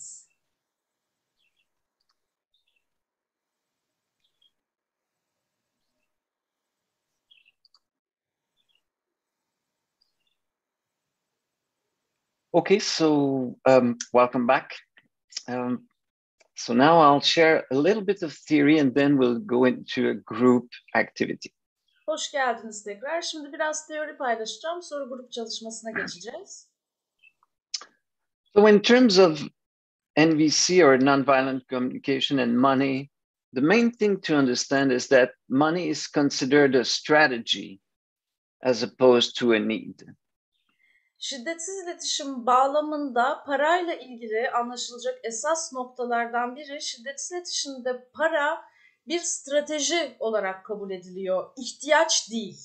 needs. Okay, so um, welcome back. Um, so now I'll share a little bit of theory and then we'll go into a group activity. Hoş geldiniz tekrar. Şimdi biraz teori paylaşacağım. Sonra grup çalışmasına geçeceğiz. So in terms of NVC or nonviolent communication and money, the main thing to understand is that money is considered a strategy as opposed to a need. Şiddetsiz iletişim bağlamında parayla ilgili anlaşılacak esas noktalardan biri şiddetsiz iletişimde para bir strateji olarak kabul ediliyor. İhtiyaç değil.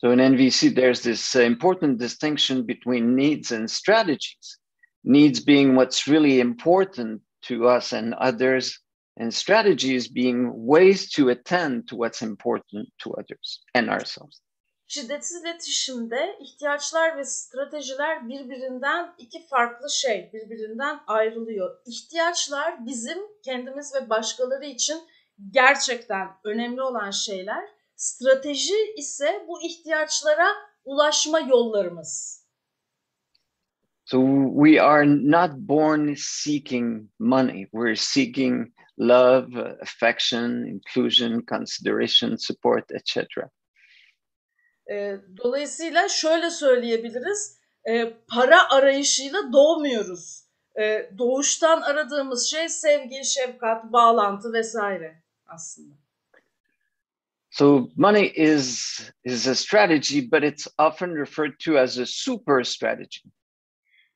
So in NVC, there's this uh, important distinction between needs and strategies. Needs being what's really important to us and others, and strategies being ways to attend to what's important to others and ourselves. Şiddetsiz iletişimde ihtiyaçlar ve stratejiler birbirinden iki farklı şey, birbirinden ayrılıyor. İhtiyaçlar bizim kendimiz ve başkaları için gerçekten önemli olan şeyler. Strateji ise bu ihtiyaçlara ulaşma yollarımız. So we are not born seeking money. We're seeking love, affection, inclusion, consideration, support, etc. E, dolayısıyla şöyle söyleyebiliriz, e, para arayışıyla doğmuyoruz. E, doğuştan aradığımız şey sevgi, şefkat, bağlantı vesaire aslında. So money is is a strategy, but it's often referred to as a super strategy.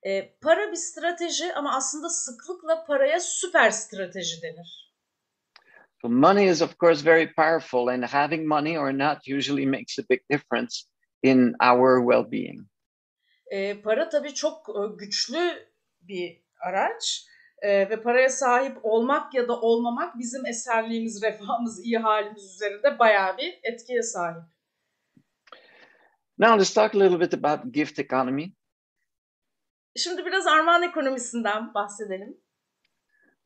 E, para bir strateji ama aslında sıklıkla paraya süper strateji denir. So money is of course very powerful, and having money or not usually makes a big difference in our well-being. E, para tabii çok e, güçlü bir araç e, ve paraya sahip olmak ya da olmamak bizim eserliğimiz, refahımız, iyi halimiz üzerinde bayağı bir etkiye sahip. Now let's talk a little bit about gift economy. Şimdi biraz armağan ekonomisinden bahsedelim.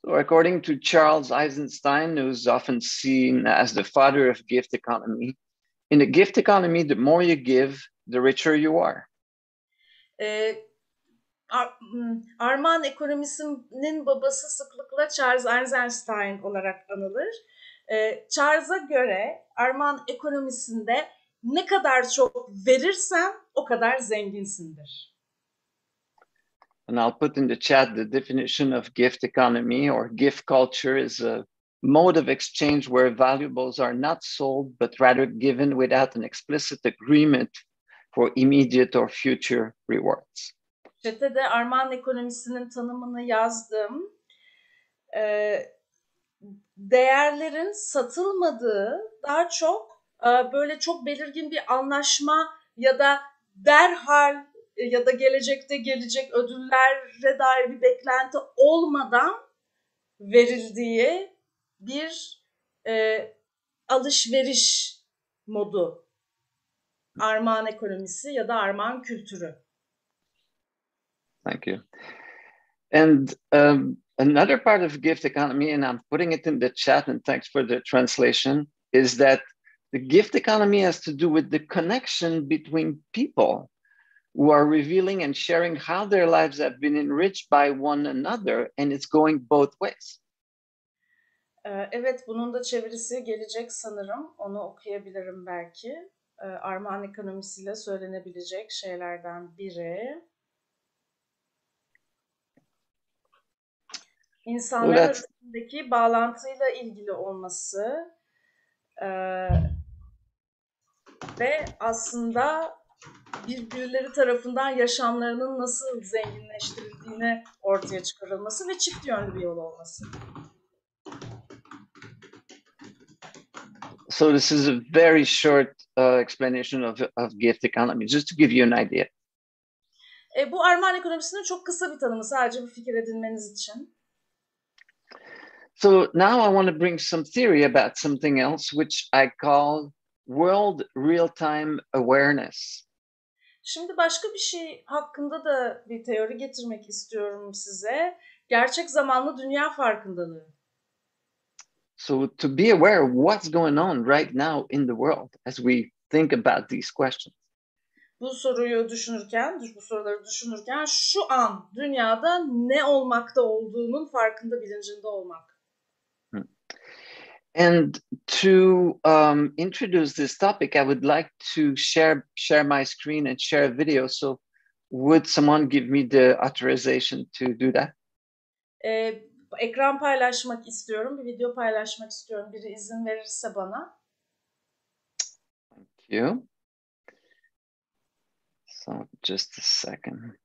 So according to Charles Eisenstein, who's often seen as the father of gift economy, in the gift economy, the more you give, the richer you are. E, ar- m, armağan ekonomisinin babası sıklıkla Charles Eisenstein olarak anılır. E, Charles'a göre armağan ekonomisinde ne kadar çok verirsen o kadar zenginsindir. And I'll put in the chat the definition of gift economy or gift culture is a mode of exchange where valuables are not sold, but rather given without an explicit agreement for immediate or future rewards. Chat'e de armağan ekonomisinin tanımını yazdım. Değerlerin satılmadığı daha çok böyle çok belirgin bir anlaşma ya da derhal ya da gelecekte gelecek ödüllere dair bir beklenti olmadan verildiği bir e, alışveriş modu. Armağan ekonomisi ya da armağan kültürü. Thank you. And um, another part of gift economy, and I'm putting it in the chat, and thanks for the translation, is that the gift economy has to do with the connection between people who are revealing and sharing how their lives have been enriched by one another, and it's going both ways. Ee, Evet, bunun da çevirisi gelecek sanırım. Onu okuyabilirim belki. Ee, Armağan ekonomisiyle söylenebilecek şeylerden biri. İnsanlar Evet. arasındaki bağlantıyla ilgili olması ee, ve aslında birbirleri tarafından yaşamlarının nasıl zenginleştirildiğini ortaya çıkarılması ve çift yönlü bir yol olması. So this is a very short uh, explanation of, of gift economy, just to give you an idea. E, bu armağan ekonomisinin çok kısa bir tanımı sadece bir fikir edinmeniz için. So now I want to bring some theory about something else, which I call world real-time awareness. Şimdi başka bir şey hakkında da bir teori getirmek istiyorum size. Gerçek zamanlı dünya farkındalığı. So to be aware of what's going on right now in the world as we think about these questions. Bu soruyu düşünürken, bu soruları düşünürken şu an dünyada ne olmakta olduğunun farkında bilincinde olmak. And to um, introduce this topic, I would like to share share my screen and share a video. So, would someone give me the authorization to do that? Ee, ekran paylaşmak istiyorum, bir video paylaşmak istiyorum. Biri izin verirse bana. Thank you. So, just a second.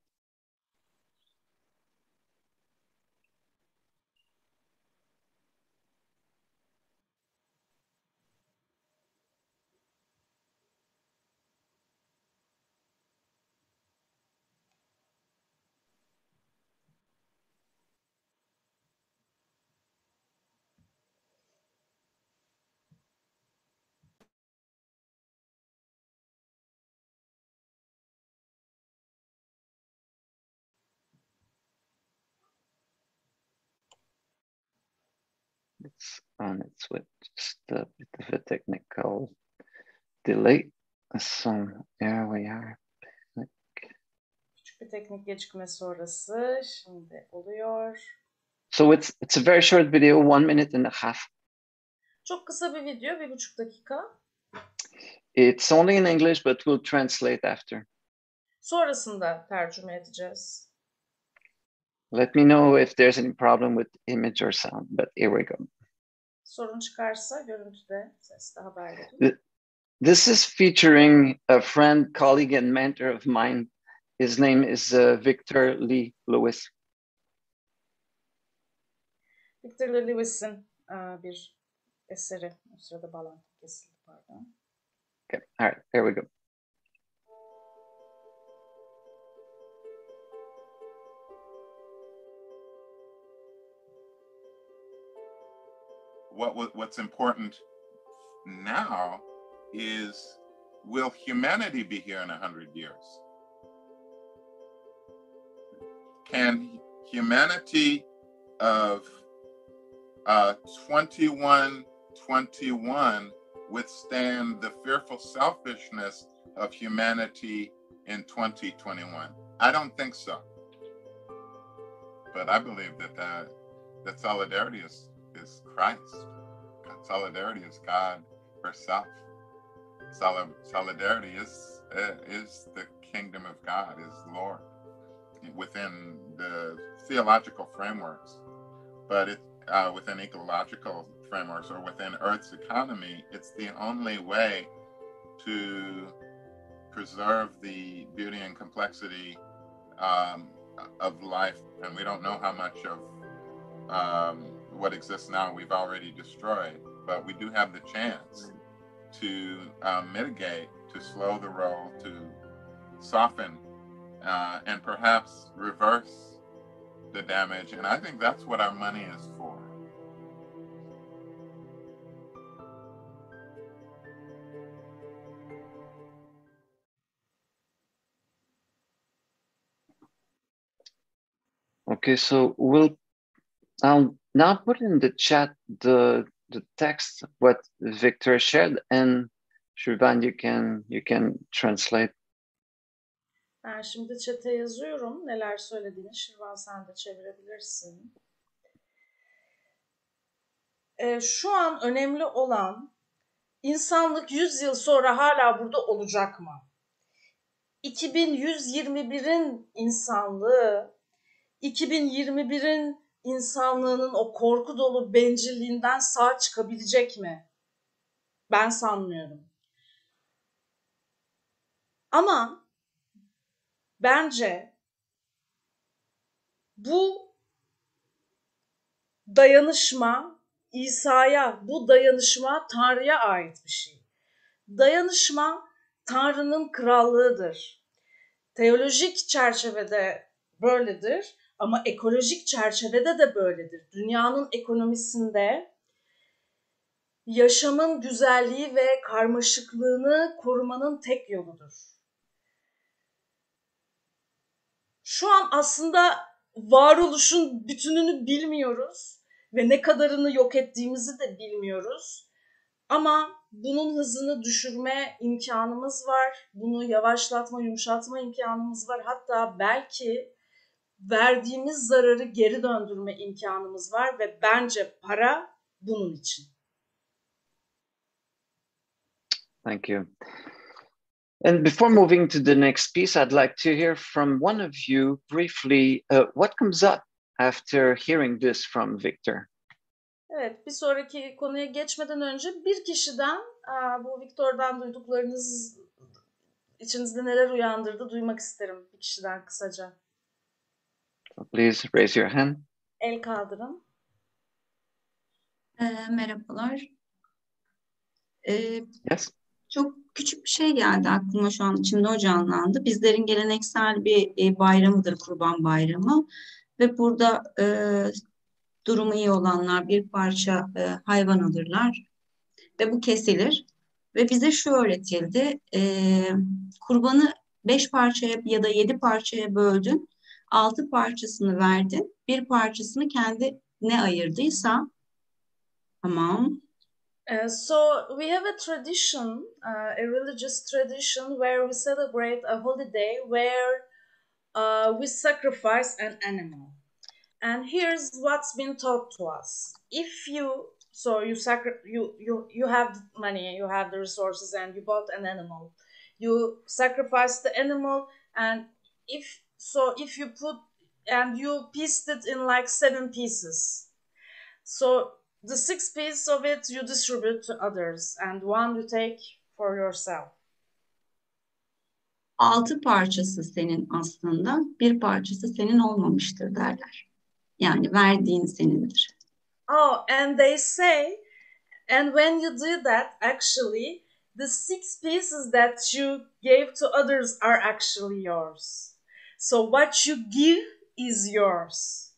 On its way, just a bit of a technical delay. So, there we are. Küçük bir teknik gecikme sonrası. Şimdi oluyor. So it's it's a very short video, one minute and a half. Çok kısa bir video, bir buçuk dakika. It's only in English, but we'll translate after. Sonrasında tercüme edeceğiz. Let me know if there's any problem with image or sound, but here we go. Sorun çıkarsa görüntüde, seste haber verin. This is featuring a friend, colleague, and mentor of mine. His name is uh, Victor Lee Lewis. Victor Lewis'in e, bir eseri. O sırada bağlantı kesildi pardon. Okay, all right, here we go. What wa- what's important now is will humanity be here in a hundred years? Can humanity of uh, 2121 withstand the fearful selfishness of humanity in 2021? I don't think so. But I believe that that, that solidarity is, is Christ. Solidarity is God herself. Soli- Solidarity is uh, is the kingdom of God, is Lord within the theological frameworks, but it uh, within ecological frameworks or within Earth's economy, it's the only way to preserve the beauty and complexity um, of life. And we don't know how much of um, what exists now we've already destroyed, but we do have the chance to uh, mitigate, to slow the roll, to soften, uh, and perhaps reverse the damage. And I think that's what our money is for. Okay, so we'll I'll now put in the chat the the text what Victor shared, and Shrivan, you can you can translate. Ben şimdi chat'e yazıyorum neler söylediğini. Şirvan sen de çevirebilirsin. Ee, şu an önemli olan insanlık 100 yıl sonra hala burada olacak mı? 2121'in insanlığı 2021'in insanlığının o korku dolu bencilliğinden sağ çıkabilecek mi? Ben sanmıyorum. Ama bence bu dayanışma İsa'ya, bu dayanışma Tanrı'ya ait bir şey. Dayanışma Tanrı'nın krallığıdır. Teolojik çerçevede böyledir ama ekolojik çerçevede de böyledir. Dünyanın ekonomisinde yaşamın güzelliği ve karmaşıklığını korumanın tek yoludur. şu an aslında varoluşun bütününü bilmiyoruz ve ne kadarını yok ettiğimizi de bilmiyoruz. Ama bunun hızını düşürme imkanımız var. Bunu yavaşlatma, yumuşatma imkanımız var. Hatta belki verdiğimiz zararı geri döndürme imkanımız var ve bence para bunun için. Thank you. And before moving to the next piece, I'd like to hear from one of you briefly uh, what comes up after hearing this from Victor. Evet, bir sonraki konuya geçmeden önce bir kişiden bu Victor'dan duyduklarınız içinizde neler uyandırdı duymak isterim bir kişiden kısaca. Please raise your hand. El kaldırın. E, merhabalar. E, yes. Çok küçük bir şey geldi aklıma şu an içimde o canlandı. Bizlerin geleneksel bir e, bayramıdır Kurban Bayramı ve burada e, durumu iyi olanlar bir parça e, hayvan alırlar ve bu kesilir ve bize şu öğretildi e, kurbanı beş parçaya ya da yedi parçaya böldün altı parçasını verdin. Bir parçasını kendi ne ayırdıysa. Tamam. Uh, so we have a tradition, uh, a religious tradition, where we celebrate a holiday where uh, we sacrifice an animal. And here's what's been taught to us: if you so you sacri- you you you have money, you have the resources, and you bought an animal, you sacrifice the animal, and if so, if you put and you pieced it in like seven pieces, so the six pieces of it you distribute to others and one you take for yourself. Altı parçası senin aslında, bir parçası senin olmamıştır derler. Yani verdiğin senindir. Oh, and they say, and when you do that, actually, the six pieces that you gave to others are actually yours. So what you give is yours.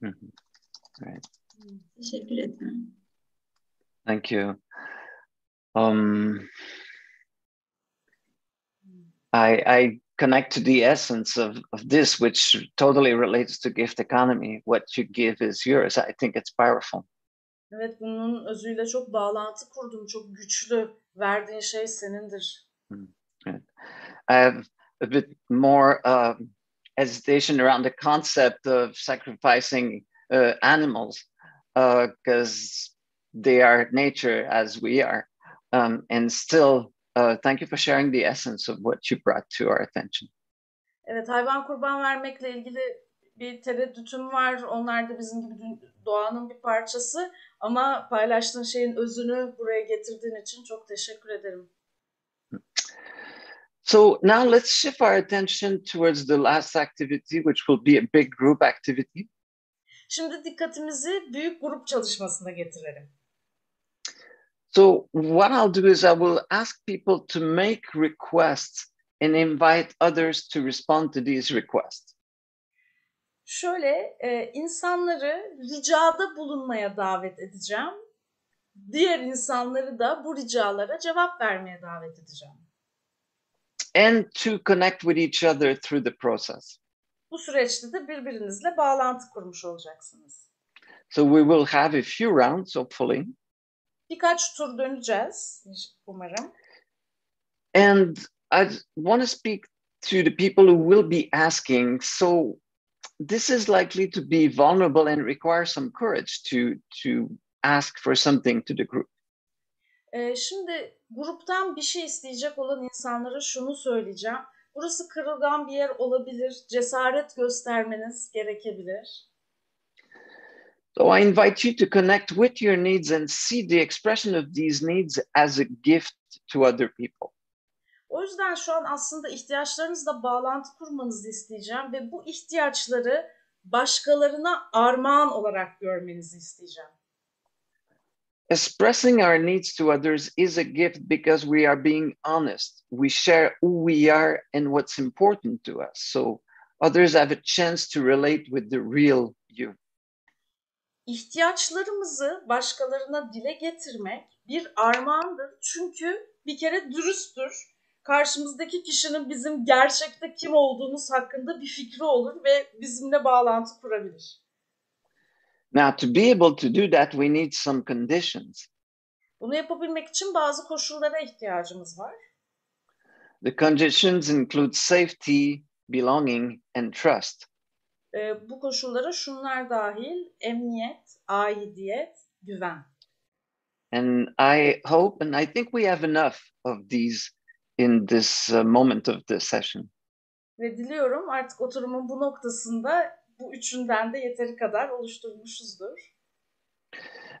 Mm -hmm. Right. Teşekkür ederim. Thank you. Um, I, I connect to the essence of, of this, which totally relates to gift economy. What you give is yours. I think it's powerful. Evet, bunun özüyle çok bağlantı kurdum. Çok güçlü. Verdiğin şey senindir. Right. I have a bit more uh, hesitation around the concept of sacrificing uh, animals because uh, they are nature as we are. Um, and still, uh, thank you for sharing the essence of what you brought to our attention. Evet, hayvan kurban vermekle ilgili bir tereddütüm var. Onlar da bizim gibi doğanın bir parçası. Ama paylaştığın şeyin özünü buraya getirdiğin için çok teşekkür ederim. So now let's shift our attention towards the last activity, which will be a big group activity. Şimdi dikkatimizi büyük grup çalışmasına getirelim. So what I'll do is I will ask people to make requests and invite others to respond to these requests. Şöyle e, insanları ricada bulunmaya davet edeceğim. Diğer insanları da bu ricalara cevap vermeye davet edeceğim. And to connect with each other through the process. Bu süreçte de birbirinizle bağlantı kurmuş olacaksınız. So we will have a few rounds hopefully. Birkaç tur döneceğiz umarım. And I want to speak to the people who will be asking. So this is likely to be vulnerable and require some courage to to ask for something to the group. Şimdi gruptan bir şey isteyecek olan insanlara şunu söyleyeceğim. Burası kırılgan bir yer olabilir. Cesaret göstermeniz gerekebilir. So I invite you to connect with your needs and see the expression of these needs as a gift to other people. O yüzden şu an aslında ihtiyaçlarınızla bağlantı kurmanızı isteyeceğim ve bu ihtiyaçları başkalarına armağan olarak görmenizi isteyeceğim. Expressing our needs to others is a gift because we are being honest. We share who we are and what's important to us. So others have a chance to relate with the real you. İhtiyaçlarımızı başkalarına dile getirmek bir armağandır. Çünkü bir kere dürüsttür. karşımızdaki kişinin bizim gerçekte kim olduğumuz hakkında bir fikri olur ve bizimle bağlantı kurabilir. Now, to be able to do that, we need some conditions. Bunu yapabilmek için bazı koşullara ihtiyacımız var. The conditions include safety, belonging, and trust. Ee, bu koşullara şunlar dahil, emniyet, aidiyet, güven. And I hope and I think we have enough of these in this uh, moment of the session. Ve diliyorum artık oturumun bu noktasında bu üçünden de yeteri kadar oluşturmuşuzdur.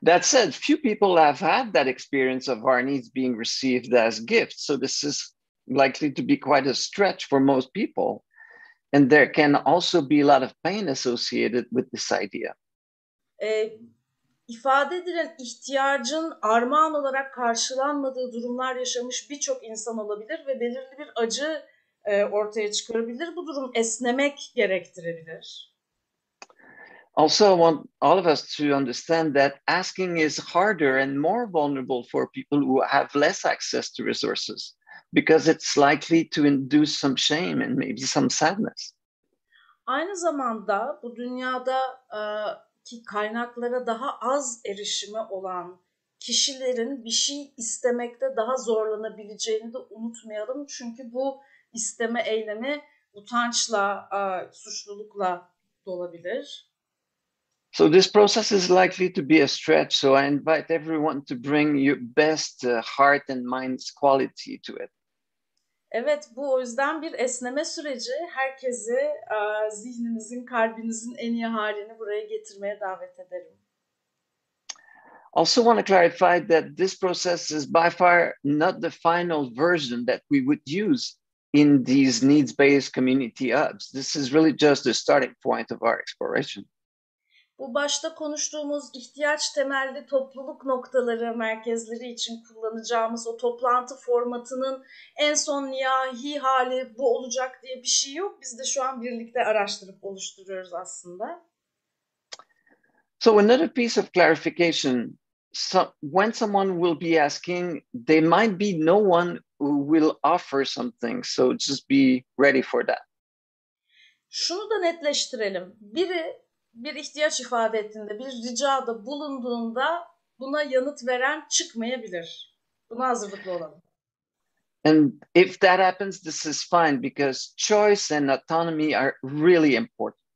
That said, few people have had that experience of our needs being received as gifts. So this is likely to be quite a stretch for most people. And there can also be a lot of pain associated with this idea. Ee, ifade edilen ihtiyacın armağan olarak karşılanmadığı durumlar yaşamış birçok insan olabilir ve belirli bir acı e, ortaya çıkarabilir. Bu durum esnemek gerektirebilir. Also, I want all of us to understand that asking is harder and more vulnerable for people who have less access to resources because it's likely to induce some shame and maybe some sadness. Aynı zamanda bu dünyada e, ki kaynaklara daha az erişimi olan kişilerin bir şey istemekte daha zorlanabileceğini de unutmayalım. Çünkü bu isteme eylemi utançla, e, suçlulukla dolabilir. So this process is likely to be a stretch. So I invite everyone to bring your best uh, heart and mind's quality to it. Evet bu o yüzden bir esneme süreci. Herkesi e, zihninizin, kalbinizin en iyi halini buraya getirmeye davet ederim. Also want to clarify that this process is by far not the final version that we would use in these needs-based community hubs. This is really just the starting point of our exploration. Bu başta konuştuğumuz ihtiyaç temelli topluluk noktaları, merkezleri için kullanacağımız o toplantı formatının en son nihai hali bu olacak diye bir şey yok. Biz de şu an birlikte araştırıp oluşturuyoruz aslında. So another piece of clarification, so when someone will be asking, there might be no one who will offer something. So just be ready for that. Şunu da netleştirelim. Biri bir ihtiyaç ifade ettiğinde, bir ricada bulunduğunda buna yanıt veren çıkmayabilir. Buna hazırlıklı olalım. And if that happens, this is fine because choice and autonomy are really important.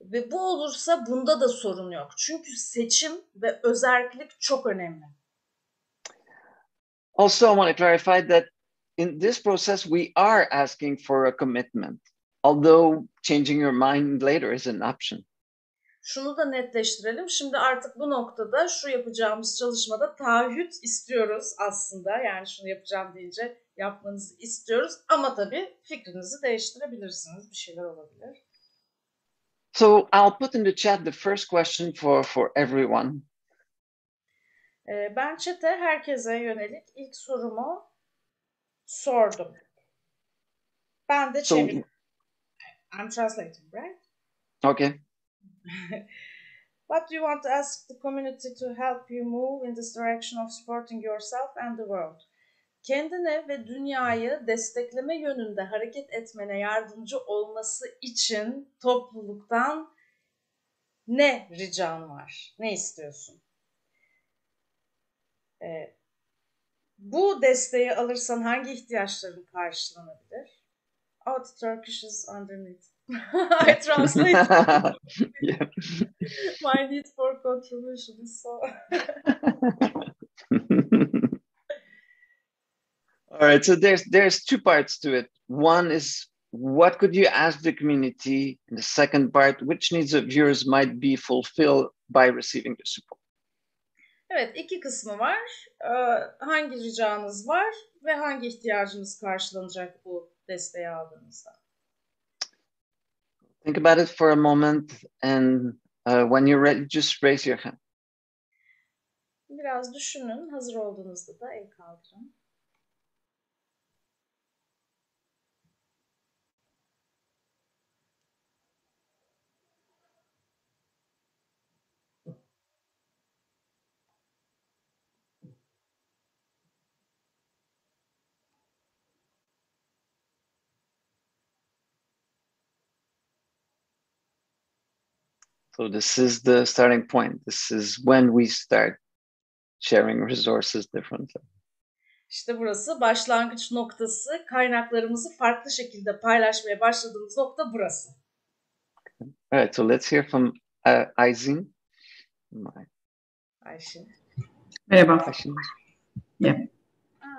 Ve bu olursa bunda da sorun yok. Çünkü seçim ve özerklik çok önemli. Also, I want to clarify that in this process, we are asking for a commitment, although changing your mind later is an option. Şunu da netleştirelim. Şimdi artık bu noktada şu yapacağımız çalışmada taahhüt istiyoruz aslında. Yani şunu yapacağım deyince yapmanızı istiyoruz. Ama tabii fikrinizi değiştirebilirsiniz. Bir şeyler olabilir. So I'll put in the chat the first question for, for everyone. Ee, ben çete herkese yönelik ilk sorumu sordum. Ben de So, çevir. I'm translating, right? okay. What do you want to ask the community to help you move in this direction of supporting yourself and the world? Kendine ve dünyayı destekleme yönünde hareket etmene yardımcı olması için topluluktan ne rican var? Ne istiyorsun? Ee, bu desteği alırsan hangi ihtiyaçların karşılanabilir? The Turkish is underneath. I translate. yeah. My need for contribution so. All right. So there's there's two parts to it. One is what could you ask the community? And the second part, which needs of yours might be fulfilled by receiving the support. Evet, iki kısmı var. Ee, hangi ricanız var ve hangi ihtiyacınız karşılanacak bu desteği aldığınızda? Think about it for a moment, and uh, when you're ready, just raise your hand. Biraz düşünün. Hazır olduğunuzda da el kaldırın. So this is the starting point. This is when we start sharing resources differently. İşte burası başlangıç noktası. Kaynaklarımızı farklı şekilde paylaşmaya başladığımız nokta burası. All right, so let's hear from uh, Aisin. My- Ayşe. Merhaba. Aisin.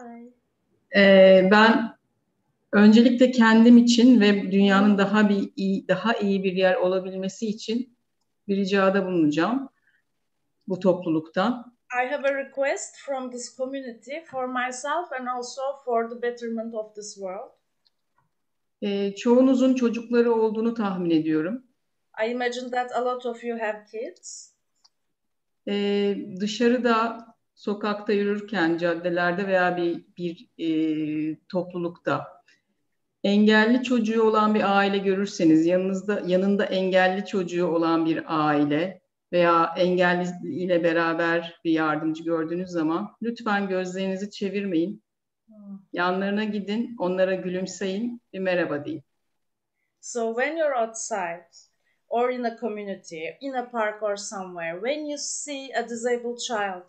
Ay. Ee, ben öncelikle kendim için ve dünyanın daha bir iyi, daha iyi bir yer olabilmesi için bir ricada bulunacağım bu topluluktan. I have a request from this community for myself and also for the betterment of this world. Ee, çoğunuzun çocukları olduğunu tahmin ediyorum. I imagine that a lot of you have kids. Ee, dışarıda, sokakta yürürken, caddelerde veya bir, bir e, toplulukta engelli çocuğu olan bir aile görürseniz, yanınızda yanında engelli çocuğu olan bir aile veya engelli ile beraber bir yardımcı gördüğünüz zaman lütfen gözlerinizi çevirmeyin. Yanlarına gidin, onlara gülümseyin, bir merhaba deyin. So when you're outside or in a community, in a park or somewhere, when you see a disabled child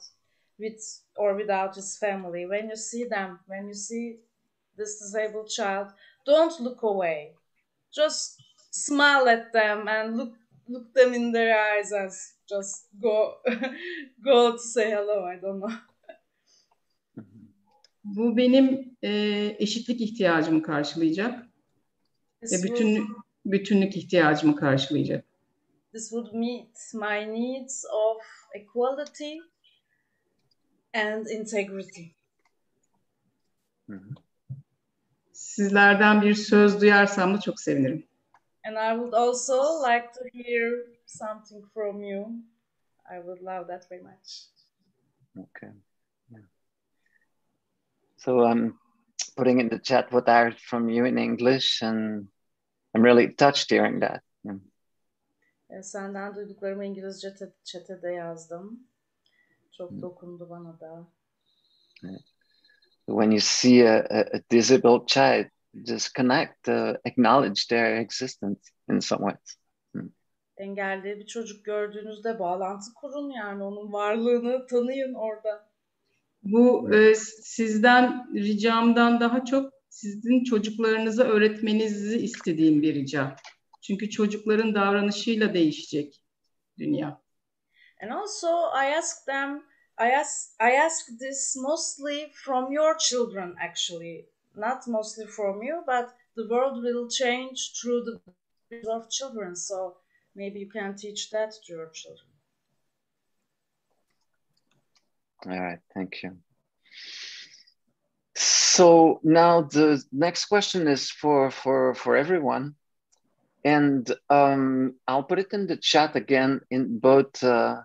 with or without his family, when you see them, when you see this disabled child, don't look away. Just smile at them and look look them in their eyes and just go go to say hello. I don't know. Bu benim e, eşitlik ihtiyacımı karşılayacak This ve would, bütün bütünlük ihtiyacımı karşılayacak. this would meet my needs of equality and integrity. Mhm. Sizlerden bir söz duyarsam da çok sevinirim. And I would also like to hear something from you. I would love that very much. Okay. Yeah. So I'm putting in the chat what I heard from you in English, and I'm really touched hearing that. Yeah. E, Senden duyduklarımı İngilizce te- chat'e yazdım. Çok dokundu bana da. When you see a, a, a disabled child, just connect, uh, acknowledge their existence in some ways. Engelli bir çocuk gördüğünüzde bağlantı kurun yani onun varlığını tanıyın orada. Bu e, sizden ricamdan daha çok sizin çocuklarınıza öğretmenizi istediğim bir rica. Çünkü çocukların davranışıyla değişecek dünya. And also I ask them, I ask, I ask this mostly from your children actually, not mostly from you, but the world will change through the of children. So maybe you can teach that to your children. All right, thank you. So now the next question is for for for everyone, and um, I'll put it in the chat again in both uh,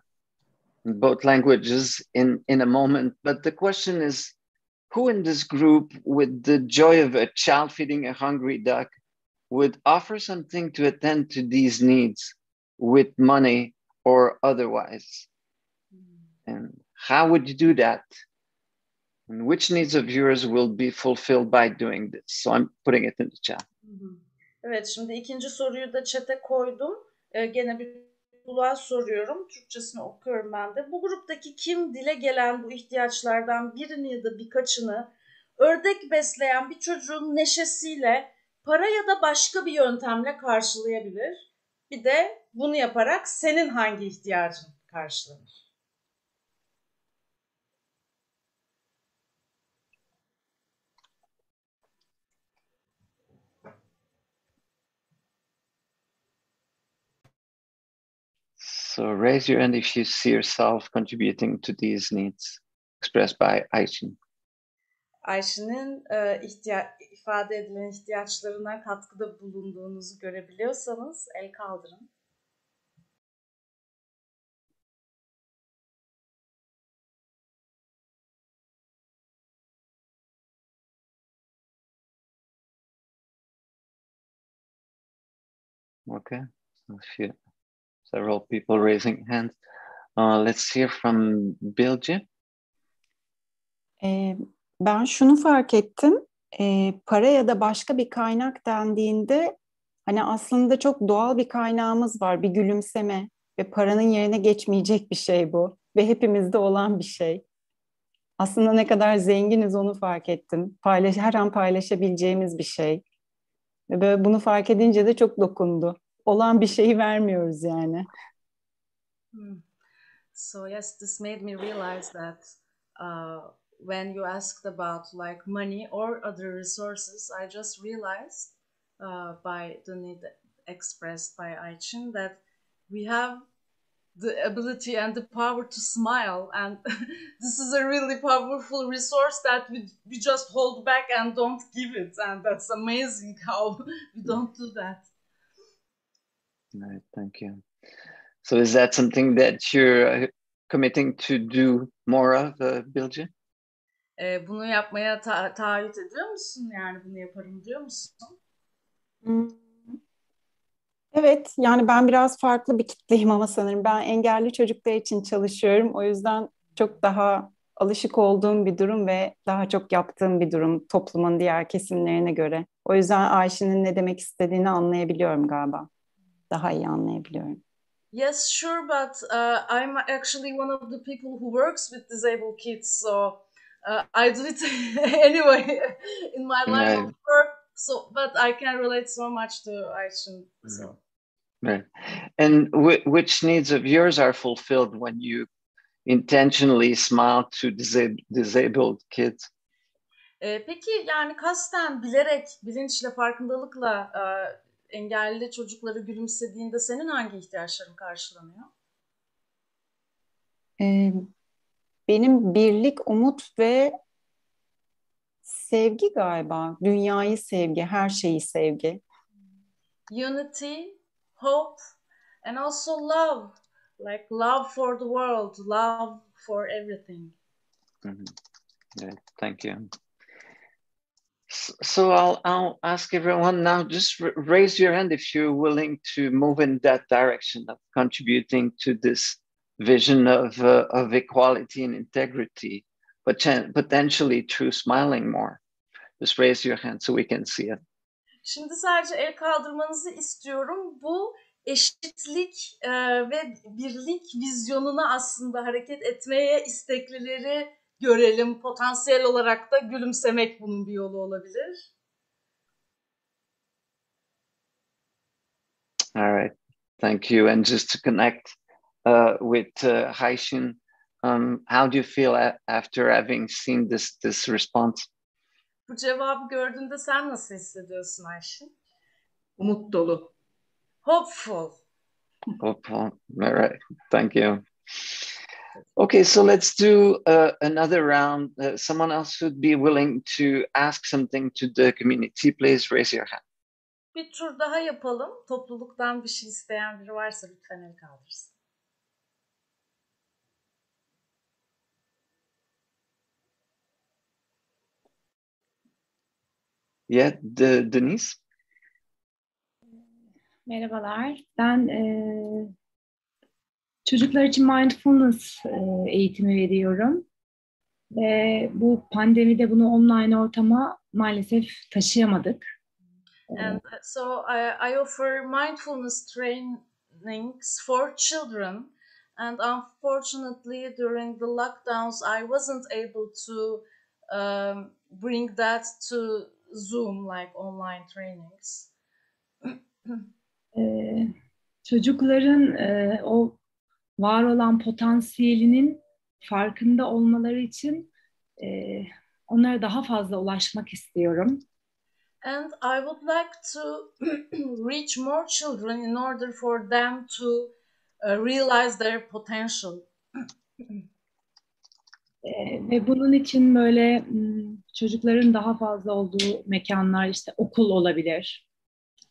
both languages in in a moment. But the question is, who in this group, with the joy of a child feeding a hungry duck, would offer something to attend to these needs with money or otherwise? And how would you do that? And which needs of yours will be fulfilled by doing this? So I'm putting it in the chat. Evet şimdi ikinci soruyu da chat'e koydum. Gene bir kulağa soruyorum. Türkçesini okuyorum ben de. Bu gruptaki kim dile gelen bu ihtiyaçlardan birini ya da birkaçını ördek besleyen bir çocuğun neşesiyle para ya da başka bir yöntemle karşılayabilir. Bir de bunu yaparak senin hangi ihtiyacın karşılanır? So raise your hand if you see yourself contributing to these needs expressed by Aishin. Ayşe'nin e, ihtiya- ifade edilen ihtiyaçlarına katkıda bulunduğunuzu görebiliyorsanız el kaldırın. Okay. Few, several people raising hands. Uh, let's hear from Bilge. Ee, ben şunu fark ettim. Ee, para ya da başka bir kaynak dendiğinde hani aslında çok doğal bir kaynağımız var. Bir gülümseme, ve paranın yerine geçmeyecek bir şey bu ve hepimizde olan bir şey. Aslında ne kadar zenginiz onu fark ettim. Paylaş, her an paylaşabileceğimiz bir şey. Ve böyle bunu fark edince de çok dokundu. Olan bir şeyi vermiyoruz yani. Hmm. So yes, this made me realize that uh, when you asked about like money or other resources, I just realized uh, by the need expressed by Aichin that we have the ability and the power to smile and this is a really powerful resource that we, we just hold back and don't give it and that's amazing how we don't do that right thank you so is that something that you're uh, committing to do more of uh, Bilge? E, bunu yapmaya ta- taahhüt ediyor musun? Yani bunu yaparım diyor musun? Hmm. Evet, yani ben biraz farklı bir kitleyim ama sanırım ben engelli çocuklar için çalışıyorum. O yüzden çok daha alışık olduğum bir durum ve daha çok yaptığım bir durum toplumun diğer kesimlerine göre. O yüzden Ayşe'nin ne demek istediğini anlayabiliyorum galiba. Daha iyi anlayabiliyorum. Yes, sure, but uh, I'm actually one of the people who works with disabled kids, so uh, I do it anyway in my line Right. of work. So, but I can relate so much to Ayşin. So. Right. And wh- which needs of yours are fulfilled when you intentionally smile to disa- disabled kids? E, peki yani kasten, bilerek, bilinçle, farkındalıkla e, engelli çocukları gülümsediğinde senin hangi ihtiyaçların karşılanıyor? Ee, benim birlik, umut ve sevgi galiba. Dünyayı sevgi, her şeyi sevgi. Unity, hope, and also love. Like love for the world, love for everything. Mhm. Yeah, thank you. So I'll I'll ask everyone now. Just raise your hand if you're willing to move in that direction of contributing to this vision of uh, of equality and integrity, but potentially through smiling more. Just raise your hand so we can see it. Şimdi sadece el kaldırmanızı istiyorum. Bu eşitlik e, ve birlik vizyonuna aslında hareket etmeye isteklileri görelim. Potansiyel olarak da gülümsemek bunun bir yolu olabilir. All right, thank you. And just to connect uh, with uh, Haishin, um, how do you feel after having seen this this response? Bu cevabı gördüğünde sen nasıl hissediyorsun Ayşin? Umut dolu. Hopeful. Hopeful. All right, thank you. Okay, so let's do uh, another round. Uh, someone else who'd be willing to ask something to the community, please raise your hand. Bir tur daha yapalım. Topluluktan bir şey isteyen biri varsa lütfen el kaldırsın. Yeah, the, Denise. Merhabalar. Ben eee, çocuklar için mindfulness eee, eğitimi veriyorum. Ve bu pandemide bunu online ortama maalesef taşıyamadık. Eee, And so I, I offer mindfulness trainings for children. And unfortunately, during the lockdowns, I wasn't able to um, bring that to Zoom, like online trainings. eee, çocukların o var olan potansiyelinin farkında olmaları için eee, onlara daha fazla ulaşmak istiyorum. And I would like to reach more children in order for them to uh, realize their potential. Ee, ve bunun için böyle çocukların daha fazla olduğu mekanlar işte okul olabilir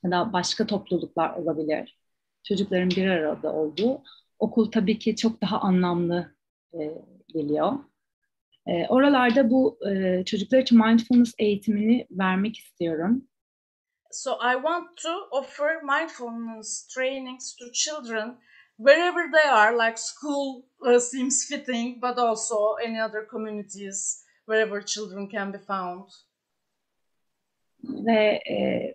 ya da başka topluluklar olabilir. Çocukların bir arada olduğu. Okul tabii ki çok daha anlamlı e, geliyor. E, oralarda bu e, çocuklar için mindfulness eğitimini vermek istiyorum. So I want to offer mindfulness trainings to children wherever they are, like school uh, seems fitting, but also any other communities wherever children can be found. ve e,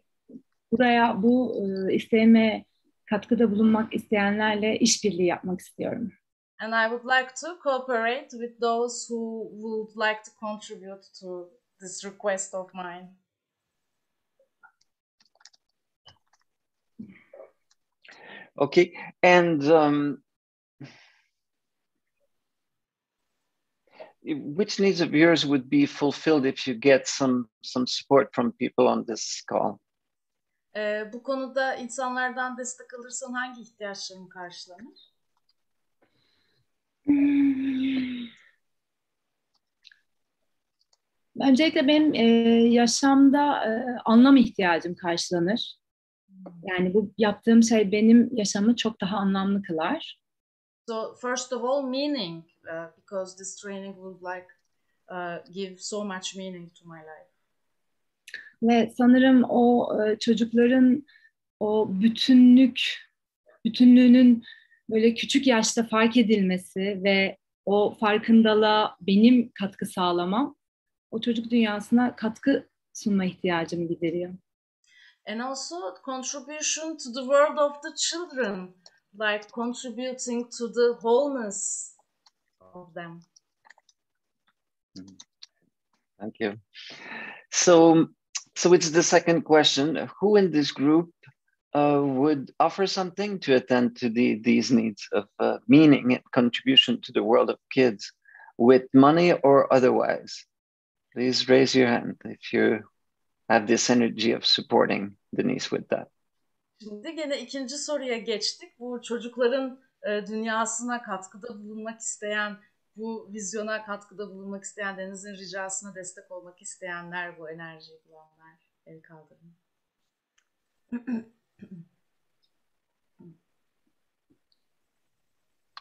buraya bu e, isteğime katkıda bulunmak isteyenlerle işbirliği yapmak istiyorum. And I would like to cooperate with those who would like to contribute to this request of mine. Okay, and um, which needs of yours would be fulfilled if you get some some support from people on this call? Ee, bu konuda insanlardan destek alırsan hangi ihtiyaçların karşılanır? Öncelikle benim e, yaşamda e, anlam ihtiyacım karşılanır. Yani bu yaptığım şey benim yaşamı çok daha anlamlı kılar. So first of all, meaning, uh, because this training would like uh, give so much meaning to my life. Ve sanırım o e, çocukların o bütünlük, bütünlüğünün böyle küçük yaşta fark edilmesi ve o farkındalığa benim katkı sağlamam o çocuk dünyasına katkı sunma ihtiyacımı gideriyor. And also contribution to the world of the children, like contributing to the wholeness of them. Thank you. So, so it's the second question. Who in this group uh, would offer something to attend to the, these needs of uh, meaning and contribution to the world of kids with money or otherwise? Please raise your hand if you have this energy of supporting Denise with that. Şimdi gene ikinci soruya geçtik. Bu çocukların e, dünyasına katkıda bulunmak isteyen, bu vizyona katkıda bulunmak isteyen, Deniz'in ricasına destek olmak isteyenler, bu enerjiyi bulanlar el kaldırın.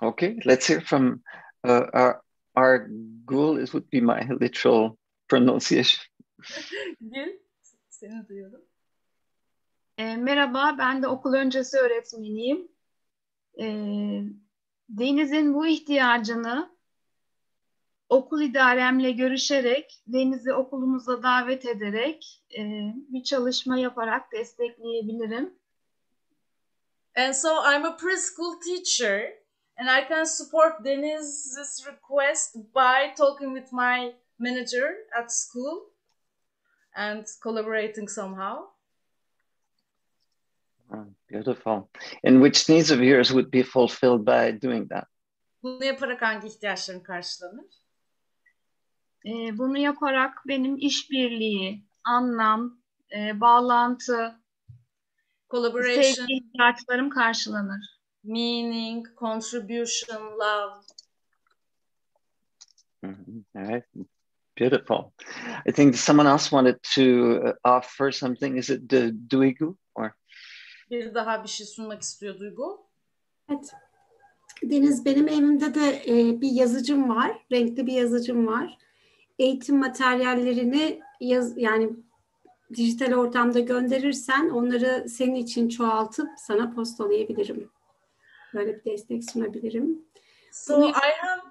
Okay, let's hear from uh, our our ghoul. Is would be my literal pronunciation. Gül, seni duyuyorum. E, merhaba, ben de okul öncesi öğretmeniyim. E, Deniz'in bu ihtiyacını okul idaremle görüşerek, Deniz'i okulumuza davet ederek e, bir çalışma yaparak destekleyebilirim. And so I'm a preschool teacher and I can support Deniz's request by talking with my manager at school and collaborating somehow. Oh, beautiful. And which needs of yours would be fulfilled by doing that? Bunu yaparak hangi ihtiyaçların karşılanır? E, bunu yaparak benim işbirliği, anlam, e, bağlantı, Collaboration, sevgi ihtiyaçlarım karşılanır. meaning, contribution, love. Mhm. All right. Beautiful. I think someone else wanted to uh, offer something. Is it the Duigu or? Bir daha bir şey sunmak istiyor Duygu. Evet. Deniz benim evimde de e, bir yazıcım var. Renkli bir yazıcım var. Eğitim materyallerini yaz, yani dijital ortamda gönderirsen onları senin için çoğaltıp sana postalayabilirim. Böyle bir destek sunabilirim. So I have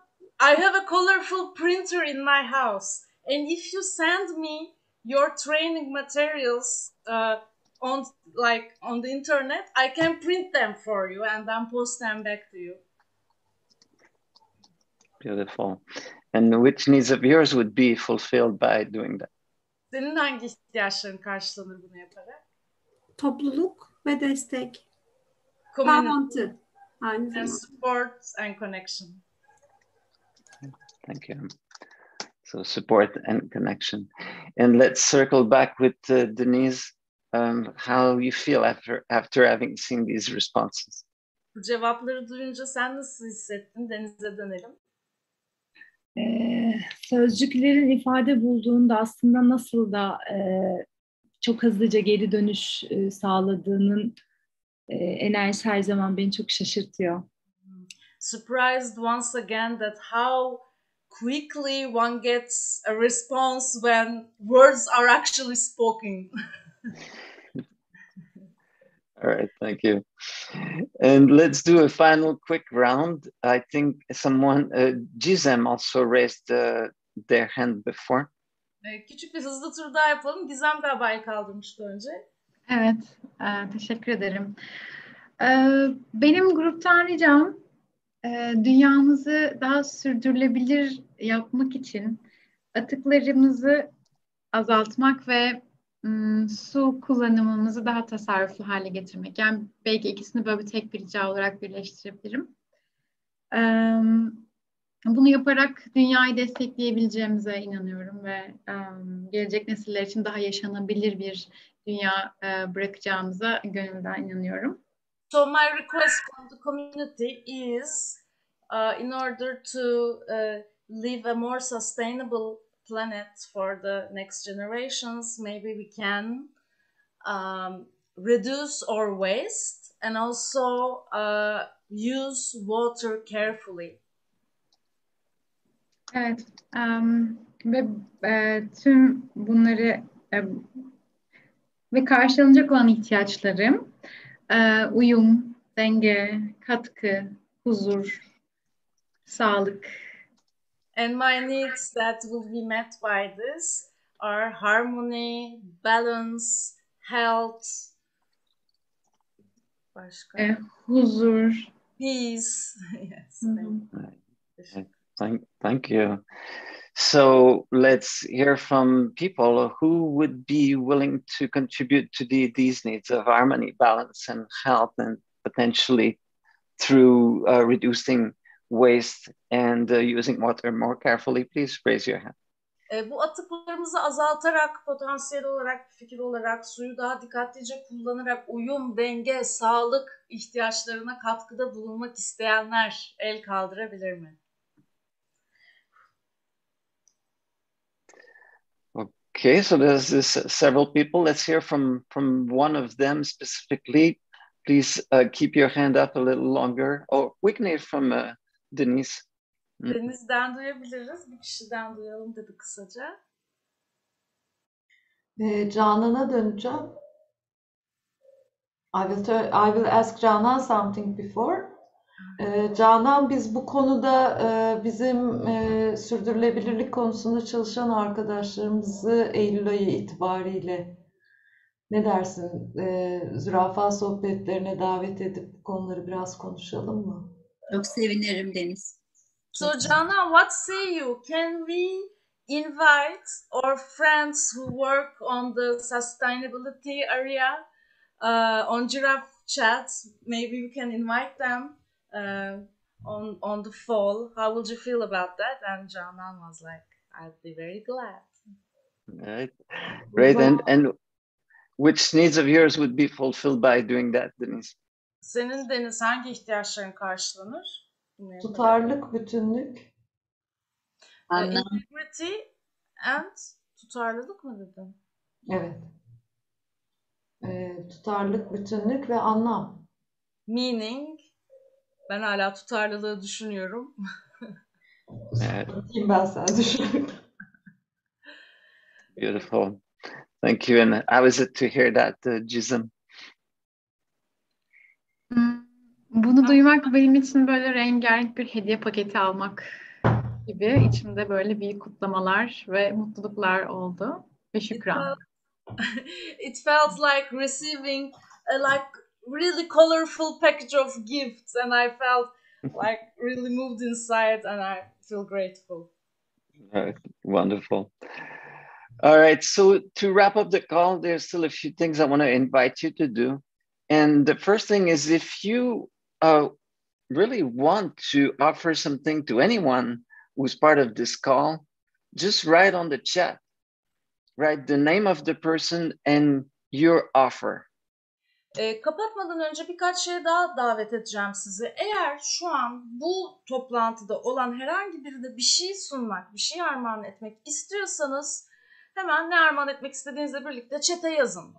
I have a colorful printer in my house, and if you send me your training materials uh, on like on the internet, I can print them for you and then post them back to you. Beautiful. And which needs of yours would be fulfilled by doing that? Senin hangi ihtiyaçların karşılanır bunu yaparak? Topluluk ve destek. Community Bağlantı. Aynı and support and connection. Thank you. So support and connection. And let's circle back with uh, Denise. Um, how you feel after after having seen these responses? Bu cevapları duyunca sen nasıl hissettin? Deniz'e dönelim. Ee, sözcüklerin ifade bulduğunda aslında nasıl da e, çok hızlıca geri dönüş e, sağladığının e, enerjisi her zaman beni çok şaşırtıyor. surprised once again that how quickly one gets a response when words are actually spoken. All right, thank you. And let's do a final quick round. I think someone, uh, Gizem also raised uh, their hand before. Ee, Küçük bir hızlı tur daha yapalım. Gizem galiba el kaldırmıştı önce. Evet, e, teşekkür ederim. Ee, benim gruptan ricam e, dünyamızı daha sürdürülebilir yapmak için atıklarımızı azaltmak ve su kullanımımızı daha tasarruflu hale getirmek. Yani belki ikisini böyle tek bir rica olarak birleştirebilirim. Bunu yaparak dünyayı destekleyebileceğimize inanıyorum ve gelecek nesiller için daha yaşanabilir bir dünya bırakacağımıza gönülden inanıyorum. So my request from the community is, uh, in order to uh, leave a more sustainable planet for the next generations, maybe we can um, reduce our waste and also uh, use water carefully. Evet, um, ve e, tüm bunları e, ve karşılanacak olan ihtiyaçlarım e, uyum, denge, katkı, huzur, sağlık. And my needs that will be met by this are harmony, balance, health, başka, E, huzur. peace. yes. Hı hı. thank you. Thank, thank you. So let's hear from people who would be willing to contribute to the, these needs of harmony, balance, and health, and potentially through uh, reducing waste and uh, using water more carefully. Please raise your hand. E, bu atıklarımızı azaltarak, potansiyel olarak, fikir olarak, suyu daha dikkatlice kullanarak uyum, denge, sağlık ihtiyaçlarına katkıda bulunmak isteyenler el kaldırabilir mi? Okay, so there's this several people. Let's hear from from one of them specifically. Please uh, keep your hand up a little longer. Or we can hear from uh, Denise. Mm. Deniz'den duyabiliriz. Bir kişiden duyalım dedi kısaca. Ee, Canan'a döneceğim. I will, tell- I will ask Canan something before. Ee, Canan biz bu konuda e, bizim e, sürdürülebilirlik konusunda çalışan arkadaşlarımızı Eylül ayı itibariyle ne dersin? E, zürafa sohbetlerine davet edip bu konuları biraz konuşalım mı? Çok sevinirim Deniz. So Jana, what say you? Can we invite our friends who work on the sustainability area uh, on Giraffe Chat? Maybe we can invite them uh, on on the fall. How would you feel about that? And Jana was like, I'd be very glad. Right, great. And and which needs of yours would be fulfilled by doing that, Denise? Senin Deniz hangi ihtiyaçların karşılanır? Tutarlık, bütünlük. Uh, Anlam. integrity and tutarlılık mı dedin? Evet. E, tutarlık, bütünlük ve anlam. Meaning, ben hala tutarlılığı düşünüyorum. Evet. Bakayım ben sana düşünüyorum. Beautiful. Thank you. And how is it to hear that, uh, Gisem? Bunu duymak benim için böyle rengarenk bir hediye paketi almak gibi içimde böyle büyük kutlamalar ve mutluluklar oldu ve şükran. it felt like receiving a like really colorful package of gifts and I felt like really moved inside and I feel grateful. Uh, wonderful. All right. So to wrap up the call, there's still a few things I want to invite you to do. And the first thing is if you uh, really want to offer something to anyone who's part of this call, just write on the chat, write the name of the person and your offer. E, kapatmadan önce birkaç şey daha davet edeceğim sizi. Eğer şu an bu toplantıda olan herhangi birine bir şey sunmak, bir şey armağan etmek istiyorsanız hemen ne armağan etmek istediğinizle birlikte çete yazın.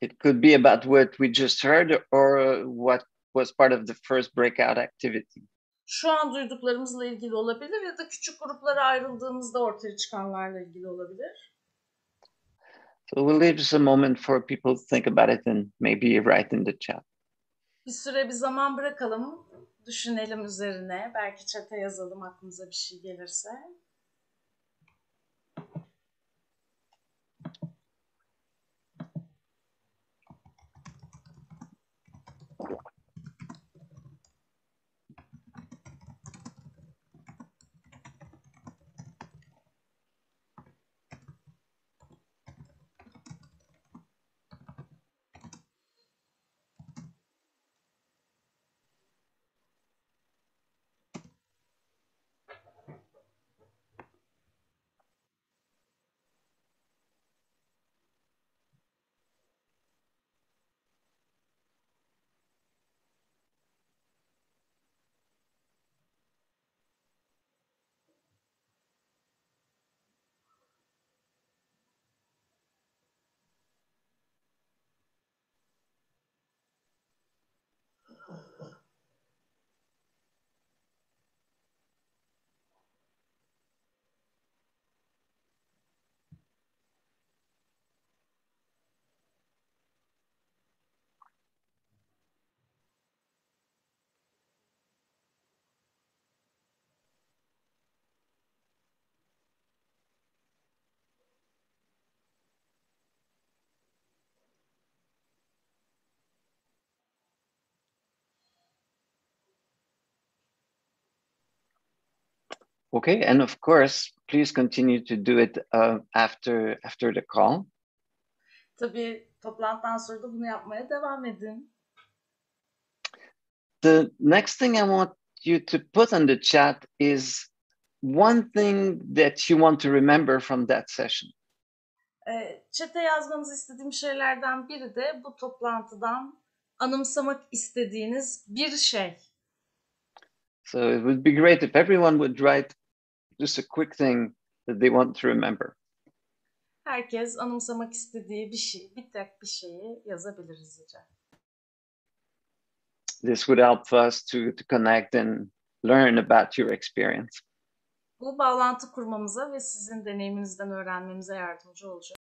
It could be about what we just heard or uh, what was part of the first breakout activity. Şu an duyduklarımızla ilgili olabilir ya da küçük gruplara ayrıldığımızda ortaya çıkanlarla ilgili olabilir. So we'll leave just a moment for people to think about it and maybe write in the chat. Bir süre bir zaman bırakalım, düşünelim üzerine. Belki çete yazalım aklımıza bir şey gelirse. Okay, and of course, please continue to do it uh, after after the call. Tabii toplantıdan sonra da bunu yapmaya devam edin. The next thing I want you to put on the chat is one thing that you want to remember from that session. E, Çete yazmanızı istediğim şeylerden biri de bu toplantıdan anımsamak istediğiniz bir şey. So it would be great if everyone would write just a quick thing that they want to remember. Herkes anımsamak istediği bir şey, bir tek bir şeyi yazabilir hızlıca. This would help us to, to connect and learn about your experience. Bu bağlantı kurmamıza ve sizin deneyiminizden öğrenmemize yardımcı olacak.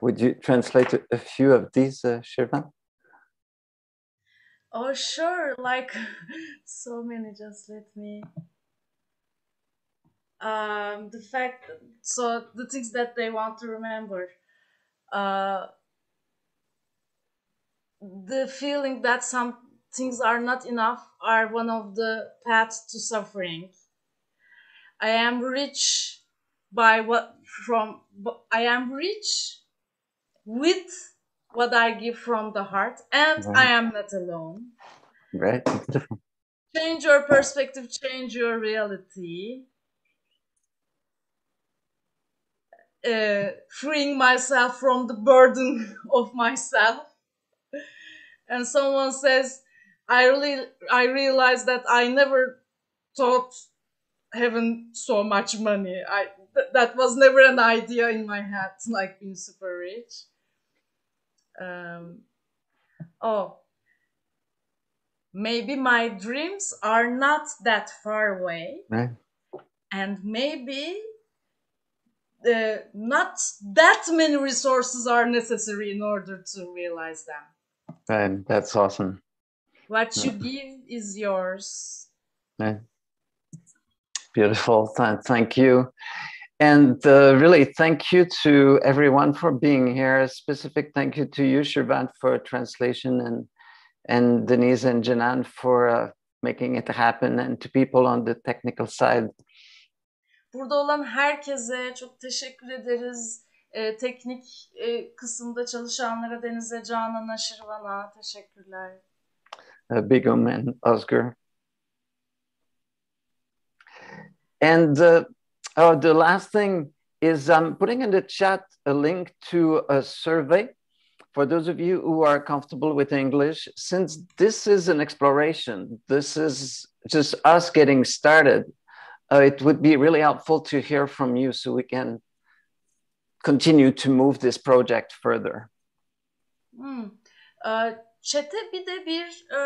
Would you translate a- few of these, uh, Shirvan? Oh sure, like so many. Just let me. Um, the fact, so the things that they want to remember. Uh, the feeling that some things are not enough are one of the paths to suffering. I am rich by what from I am rich with what I give from the heart, and I am not alone. Right. Beautiful. Change your perspective, change your reality. Uh, freeing myself from the burden of myself. And someone says, I really, I realized that I never thought having so much money. I th- that was never an idea in my head, like being super rich. Um, oh, maybe my dreams are not that far away Right. and maybe uh, not that many resources are necessary in order to realize them Right. That's awesome. what you give is yours Right. Beautiful. Th- Thank you. And uh, really, thank you to everyone for being here. A specific thank you to you, Shirvan, for translation, and and Denise and Janan for uh, making it happen, and to people on the technical side. burada olan herkese çok teşekkür ederiz Ee, teknik e, kısımda çalışanlara Deniz'e Canan'a Şirvan'a teşekkürler uh, Bigum and Oscar. And uh, oh, the last thing is I'm putting in the chat a link to a survey for those of you who are comfortable with English. Since this is an exploration, this is just us getting started. Uh, it would be really helpful to hear from you so we can continue to move this project further. Hmm. Chat'e bir de bir e,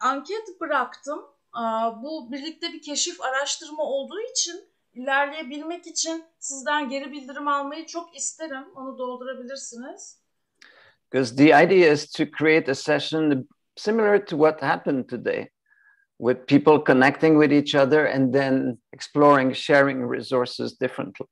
anket bıraktım. Aa, bu birlikte bir keşif araştırma olduğu için ilerleyebilmek için sizden geri bildirim almayı çok isterim. Onu doldurabilirsiniz. because the idea is to create a session similar to what happened today with people connecting with each other and then exploring sharing resources differently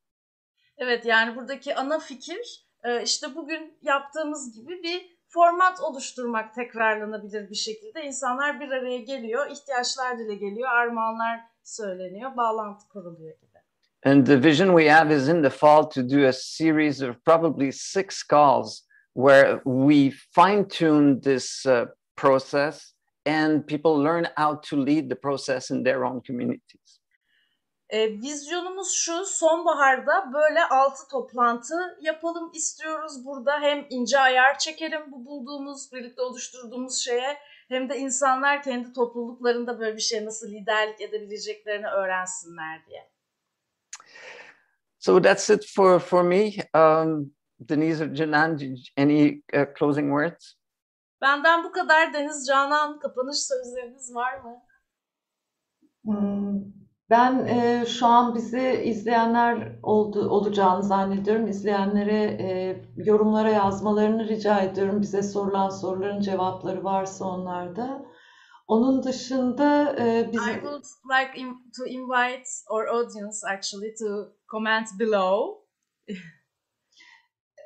Evet yani buradaki ana fikir e, işte bugün yaptığımız gibi bir format oluşturmak tekrarlanabilir bir şekilde. İnsanlar bir araya geliyor, ihtiyaçlar dile geliyor, armağanlar söyleniyor, bağlantı kuruluyor. And the vision we have is in the fall to do a series of probably six calls where we fine tune this uh, process and people learn how to lead the process in their own communities E, vizyonumuz şu, sonbaharda böyle altı toplantı yapalım istiyoruz burada. Hem ince ayar çekelim bu bulduğumuz, birlikte oluşturduğumuz şeye hem de insanlar kendi topluluklarında böyle bir şey nasıl liderlik edebileceklerini öğrensinler diye. So that's it for, for me. Um, Denise or Janan, any uh, closing words? Benden bu kadar Deniz Canan kapanış sözleriniz var mı? Hmm, Ben e, şu an bizi izleyenler oldu, olacağını zannediyorum. İzleyenlere e, yorumlara yazmalarını rica ediyorum. Bize sorulan soruların cevapları varsa onlarda. Onun dışında e, biz I would like in- to invite our audience actually to comment below.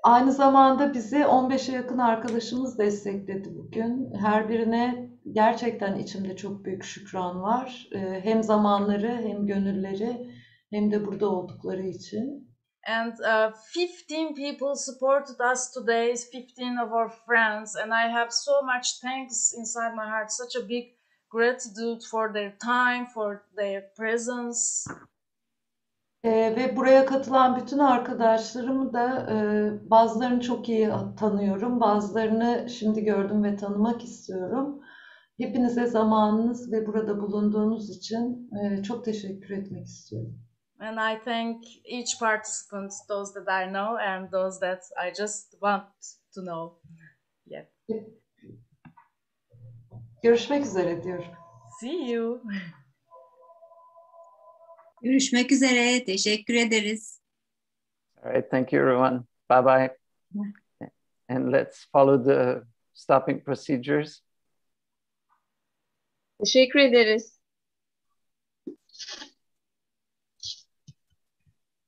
Aynı zamanda bizi 15'e yakın arkadaşımız destekledi bugün. Her birine gerçekten içimde çok büyük şükran var. Ee, Hem zamanları hem gönülleri hem de burada oldukları için. And uh, 15 people supported us today, 15 of our friends, and I have so much thanks inside my heart, such a big gratitude for their time, for their presence. Ee, ve buraya katılan bütün arkadaşlarımı da e, bazılarını çok iyi tanıyorum, bazılarını şimdi gördüm ve tanımak istiyorum. Hepinize zamanınız ve burada bulunduğunuz için e, çok teşekkür etmek istiyorum. And I thank each participant, those that I know and those that I just want to know. Yeah. Görüşmek üzere diyorum. See you. Görüşmek üzere. Teşekkür ederiz. All right, thank you, everyone. Bye bye. And let's follow the stopping procedures. Teşekkür ederiz.